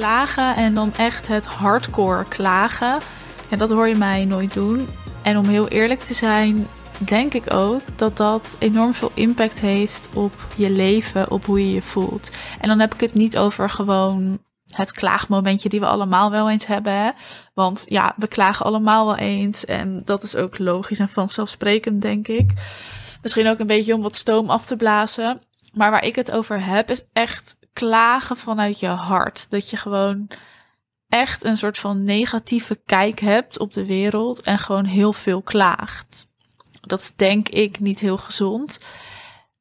Klagen en dan echt het hardcore klagen. Ja, dat hoor je mij nooit doen. En om heel eerlijk te zijn, denk ik ook dat dat enorm veel impact heeft op je leven, op hoe je je voelt. En dan heb ik het niet over gewoon het klaagmomentje die we allemaal wel eens hebben. Hè? Want ja, we klagen allemaal wel eens. En dat is ook logisch en vanzelfsprekend, denk ik. Misschien ook een beetje om wat stoom af te blazen. Maar waar ik het over heb, is echt klagen vanuit je hart. Dat je gewoon echt een soort van negatieve kijk hebt op de wereld en gewoon heel veel klaagt. Dat is denk ik niet heel gezond.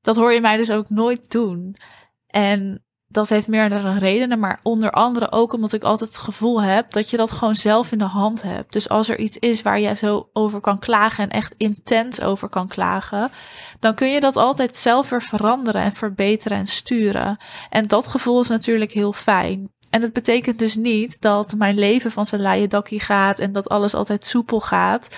Dat hoor je mij dus ook nooit doen. En dat heeft meerdere redenen, maar onder andere ook omdat ik altijd het gevoel heb dat je dat gewoon zelf in de hand hebt. Dus als er iets is waar je zo over kan klagen en echt intens over kan klagen, dan kun je dat altijd zelf weer veranderen en verbeteren en sturen. En dat gevoel is natuurlijk heel fijn. En het betekent dus niet dat mijn leven van zijn leien dakkie gaat en dat alles altijd soepel gaat.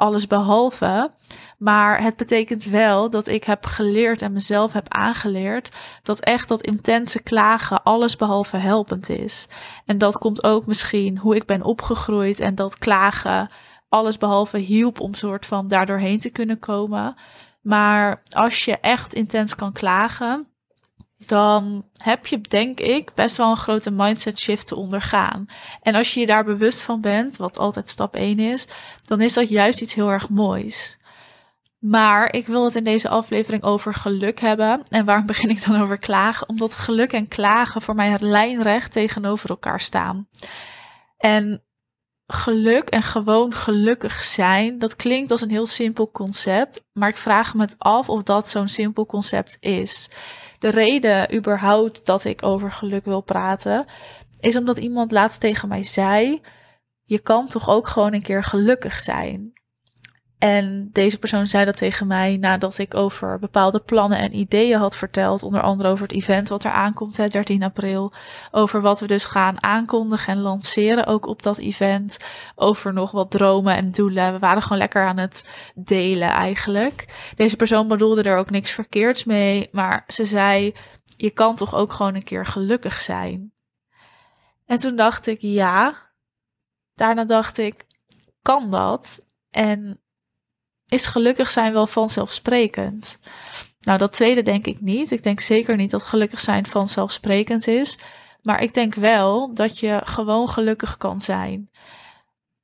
Alles behalve. Maar het betekent wel dat ik heb geleerd en mezelf heb aangeleerd dat echt dat intense klagen alles behalve helpend is. En dat komt ook misschien hoe ik ben opgegroeid en dat klagen alles behalve hielp om soort van daardoorheen te kunnen komen. Maar als je echt intens kan klagen, dan heb je, denk ik, best wel een grote mindset shift te ondergaan. En als je je daar bewust van bent, wat altijd stap 1 is, dan is dat juist iets heel erg moois. Maar ik wil het in deze aflevering over geluk hebben. En waarom begin ik dan over klagen? Omdat geluk en klagen voor mij lijnrecht tegenover elkaar staan. En geluk en gewoon gelukkig zijn, dat klinkt als een heel simpel concept. Maar ik vraag me af of dat zo'n simpel concept is. De reden überhaupt dat ik over geluk wil praten, is omdat iemand laatst tegen mij zei: Je kan toch ook gewoon een keer gelukkig zijn. En deze persoon zei dat tegen mij nadat ik over bepaalde plannen en ideeën had verteld. Onder andere over het event wat er aankomt, hè, 13 april. Over wat we dus gaan aankondigen en lanceren ook op dat event. Over nog wat dromen en doelen. We waren gewoon lekker aan het delen eigenlijk. Deze persoon bedoelde er ook niks verkeerds mee. Maar ze zei, je kan toch ook gewoon een keer gelukkig zijn. En toen dacht ik, ja. Daarna dacht ik, kan dat? En is gelukkig zijn wel vanzelfsprekend? Nou, dat tweede denk ik niet. Ik denk zeker niet dat gelukkig zijn vanzelfsprekend is. Maar ik denk wel dat je gewoon gelukkig kan zijn.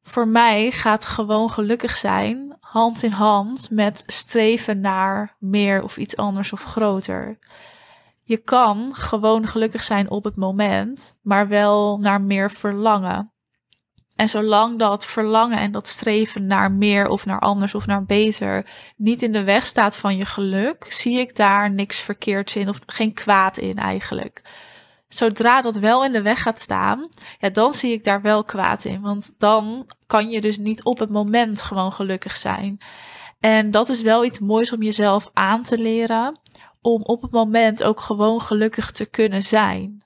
Voor mij gaat gewoon gelukkig zijn hand in hand met streven naar meer of iets anders of groter. Je kan gewoon gelukkig zijn op het moment, maar wel naar meer verlangen. En zolang dat verlangen en dat streven naar meer of naar anders of naar beter niet in de weg staat van je geluk, zie ik daar niks verkeerds in of geen kwaad in eigenlijk. Zodra dat wel in de weg gaat staan, ja, dan zie ik daar wel kwaad in. Want dan kan je dus niet op het moment gewoon gelukkig zijn. En dat is wel iets moois om jezelf aan te leren. Om op het moment ook gewoon gelukkig te kunnen zijn.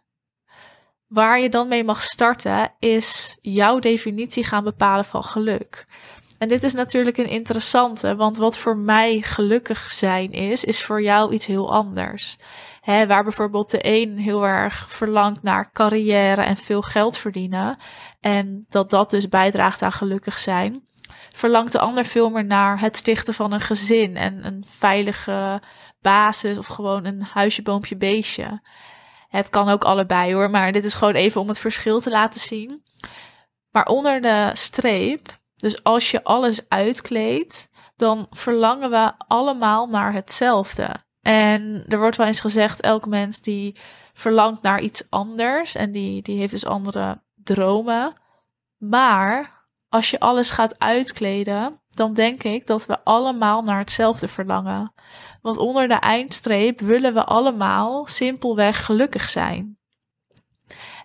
Waar je dan mee mag starten is jouw definitie gaan bepalen van geluk. En dit is natuurlijk een interessante, want wat voor mij gelukkig zijn is, is voor jou iets heel anders. He, waar bijvoorbeeld de een heel erg verlangt naar carrière en veel geld verdienen, en dat dat dus bijdraagt aan gelukkig zijn, verlangt de ander veel meer naar het stichten van een gezin en een veilige basis of gewoon een huisje, boompje, beestje. Het kan ook allebei hoor, maar dit is gewoon even om het verschil te laten zien. Maar onder de streep, dus als je alles uitkleedt, dan verlangen we allemaal naar hetzelfde. En er wordt wel eens gezegd, elk mens die verlangt naar iets anders en die, die heeft dus andere dromen. Maar als je alles gaat uitkleden, dan denk ik dat we allemaal naar hetzelfde verlangen. Want onder de eindstreep willen we allemaal simpelweg gelukkig zijn.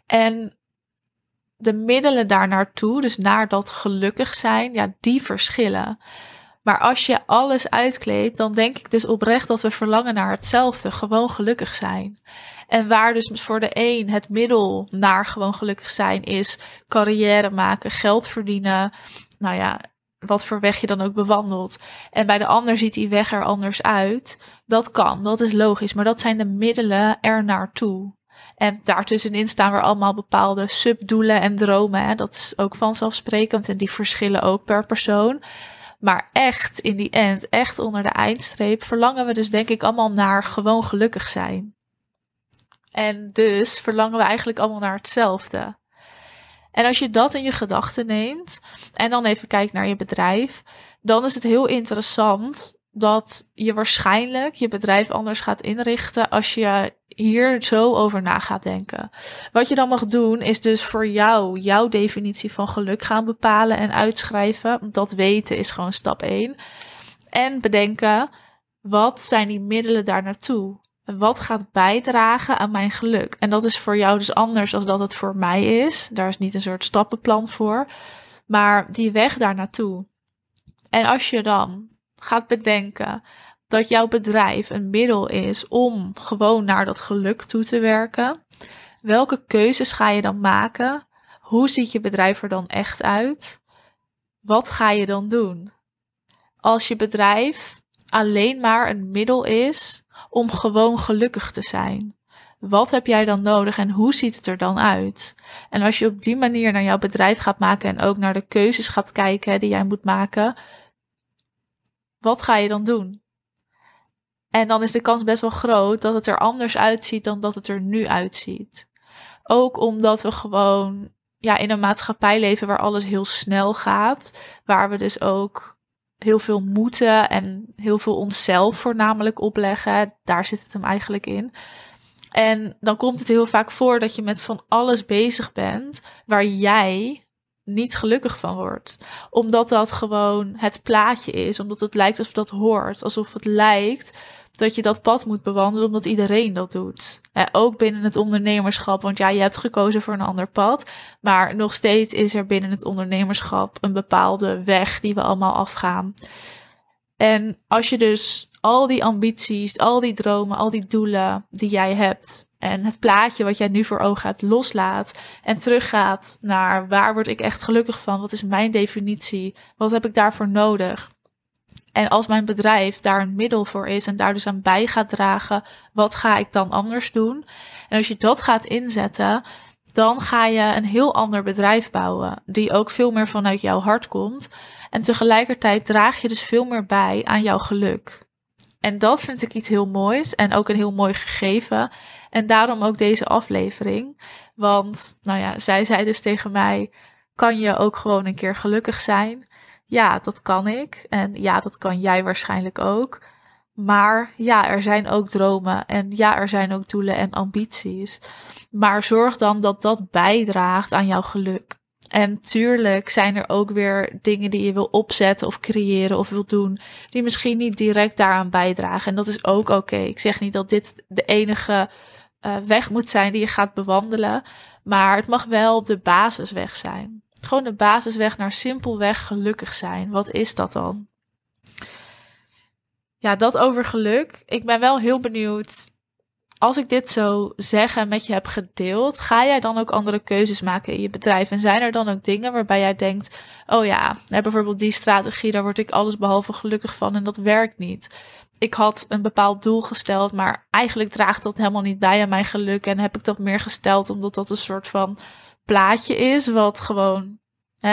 En de middelen daar naartoe, dus naar dat gelukkig zijn, ja, die verschillen. Maar als je alles uitkleedt, dan denk ik dus oprecht dat we verlangen naar hetzelfde, gewoon gelukkig zijn. En waar dus voor de een het middel naar gewoon gelukkig zijn is carrière maken, geld verdienen. Nou ja, wat voor weg je dan ook bewandelt. En bij de ander ziet die weg er anders uit. Dat kan, dat is logisch. Maar dat zijn de middelen er naartoe. En daartussenin staan weer allemaal bepaalde subdoelen en dromen. Hè. Dat is ook vanzelfsprekend en die verschillen ook per persoon. Maar echt in die end, echt onder de eindstreep, verlangen we dus denk ik allemaal naar gewoon gelukkig zijn. En dus verlangen we eigenlijk allemaal naar hetzelfde. En als je dat in je gedachten neemt en dan even kijkt naar je bedrijf, dan is het heel interessant dat je waarschijnlijk je bedrijf anders gaat inrichten als je hier zo over na gaat denken. Wat je dan mag doen is dus voor jou jouw definitie van geluk gaan bepalen en uitschrijven. Dat weten is gewoon stap 1. En bedenken, wat zijn die middelen daar naartoe? Wat gaat bijdragen aan mijn geluk? En dat is voor jou dus anders dan dat het voor mij is. Daar is niet een soort stappenplan voor. Maar die weg daar naartoe. En als je dan gaat bedenken dat jouw bedrijf een middel is om gewoon naar dat geluk toe te werken, welke keuzes ga je dan maken? Hoe ziet je bedrijf er dan echt uit? Wat ga je dan doen? Als je bedrijf alleen maar een middel is om gewoon gelukkig te zijn. Wat heb jij dan nodig en hoe ziet het er dan uit? En als je op die manier naar jouw bedrijf gaat maken en ook naar de keuzes gaat kijken die jij moet maken, wat ga je dan doen? En dan is de kans best wel groot dat het er anders uitziet dan dat het er nu uitziet. Ook omdat we gewoon ja, in een maatschappij leven waar alles heel snel gaat, waar we dus ook heel veel moeten en heel veel onszelf voornamelijk opleggen. Daar zit het hem eigenlijk in. En dan komt het heel vaak voor dat je met van alles bezig bent waar jij niet gelukkig van wordt. Omdat dat gewoon het plaatje is. Omdat het lijkt alsof dat hoort. Alsof het lijkt dat je dat pad moet bewandelen omdat iedereen dat doet. ook binnen het ondernemerschap, want ja, je hebt gekozen voor een ander pad, maar nog steeds is er binnen het ondernemerschap een bepaalde weg die we allemaal afgaan. En als je dus al die ambities, al die dromen, al die doelen die jij hebt en het plaatje wat jij nu voor ogen hebt loslaat en teruggaat naar waar word ik echt gelukkig van? Wat is mijn definitie? Wat heb ik daarvoor nodig? En als mijn bedrijf daar een middel voor is en daar dus aan bij gaat dragen, wat ga ik dan anders doen? En als je dat gaat inzetten, dan ga je een heel ander bedrijf bouwen, die ook veel meer vanuit jouw hart komt. En tegelijkertijd draag je dus veel meer bij aan jouw geluk. En dat vind ik iets heel moois en ook een heel mooi gegeven. En daarom ook deze aflevering. Want, nou ja, zij zei dus tegen mij: kan je ook gewoon een keer gelukkig zijn? Ja, dat kan ik. En ja, dat kan jij waarschijnlijk ook. Maar ja, er zijn ook dromen en ja, er zijn ook doelen en ambities. Maar zorg dan dat dat bijdraagt aan jouw geluk. En tuurlijk zijn er ook weer dingen die je wil opzetten of creëren of wil doen, die misschien niet direct daaraan bijdragen. En dat is ook oké. Ik zeg niet dat dit de enige uh, weg moet zijn die je gaat bewandelen, maar het mag wel de basisweg zijn. Gewoon de basisweg naar simpelweg gelukkig zijn. Wat is dat dan? Ja, dat over geluk. Ik ben wel heel benieuwd. Als ik dit zo zeg en met je heb gedeeld, ga jij dan ook andere keuzes maken in je bedrijf? En zijn er dan ook dingen waarbij jij denkt: oh ja, bijvoorbeeld die strategie, daar word ik alles behalve gelukkig van en dat werkt niet. Ik had een bepaald doel gesteld, maar eigenlijk draagt dat helemaal niet bij aan mijn geluk. En heb ik dat meer gesteld omdat dat een soort van plaatje is, wat gewoon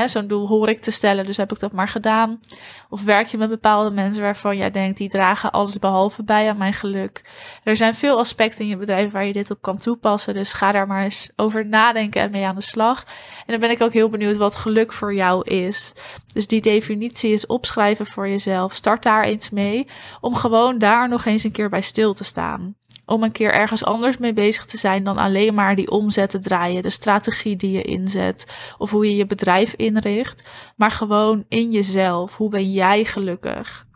zo'n doel hoor ik te stellen, dus heb ik dat maar gedaan. Of werk je met bepaalde mensen waarvan jij denkt, die dragen alles behalve bij aan mijn geluk. Er zijn veel aspecten in je bedrijf waar je dit op kan toepassen, dus ga daar maar eens over nadenken en mee aan de slag. En dan ben ik ook heel benieuwd wat geluk voor jou is. Dus die definitie is opschrijven voor jezelf. Start daar eens mee, om gewoon daar nog eens een keer bij stil te staan om een keer ergens anders mee bezig te zijn dan alleen maar die omzet te draaien, de strategie die je inzet of hoe je je bedrijf inricht, maar gewoon in jezelf. Hoe ben jij gelukkig?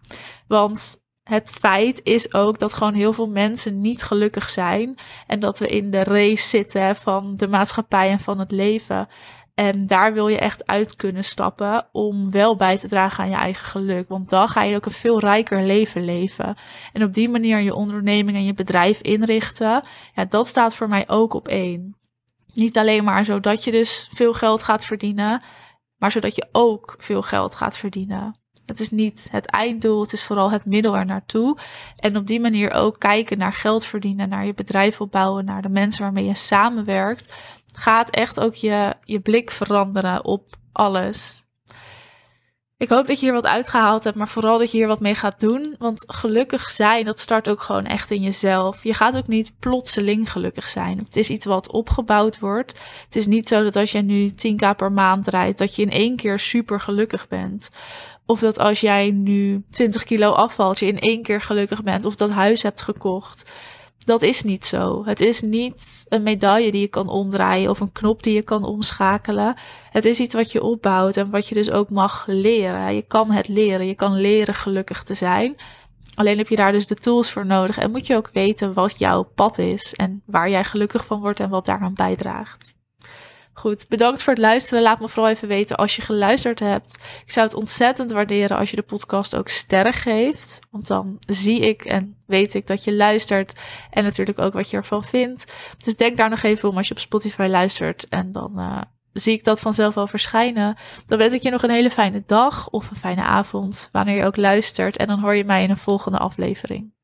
Want het feit is ook dat gewoon heel veel mensen niet gelukkig zijn en dat we in de race zitten van de maatschappij en van het leven. En daar wil je echt uit kunnen stappen om wel bij te dragen aan je eigen geluk. Want dan ga je ook een veel rijker leven leven. En op die manier je onderneming en je bedrijf inrichten. Ja, dat staat voor mij ook op één. Niet alleen maar zodat je dus veel geld gaat verdienen, maar zodat je ook veel geld gaat verdienen. Het is niet het einddoel, het is vooral het middel er naartoe. En op die manier ook kijken naar geld verdienen, naar je bedrijf opbouwen, naar de mensen waarmee je samenwerkt. Gaat echt ook je, je blik veranderen op alles. Ik hoop dat je hier wat uitgehaald hebt, maar vooral dat je hier wat mee gaat doen. Want gelukkig zijn, dat start ook gewoon echt in jezelf. Je gaat ook niet plotseling gelukkig zijn. Het is iets wat opgebouwd wordt. Het is niet zo dat als jij nu 10k per maand rijdt, dat je in één keer super gelukkig bent. Of dat als jij nu 20 kilo afvalt, je in één keer gelukkig bent. Of dat huis hebt gekocht dat is niet zo. Het is niet een medaille die je kan omdraaien of een knop die je kan omschakelen. Het is iets wat je opbouwt en wat je dus ook mag leren. Je kan het leren. Je kan leren gelukkig te zijn. Alleen heb je daar dus de tools voor nodig en moet je ook weten wat jouw pad is en waar jij gelukkig van wordt en wat daaraan bijdraagt. Goed, bedankt voor het luisteren. Laat me vooral even weten als je geluisterd hebt. Ik zou het ontzettend waarderen als je de podcast ook sterren geeft. Want dan zie ik en weet ik dat je luistert. En natuurlijk ook wat je ervan vindt. Dus denk daar nog even om als je op Spotify luistert. En dan uh, zie ik dat vanzelf wel verschijnen. Dan wens ik je nog een hele fijne dag of een fijne avond. Wanneer je ook luistert. En dan hoor je mij in een volgende aflevering.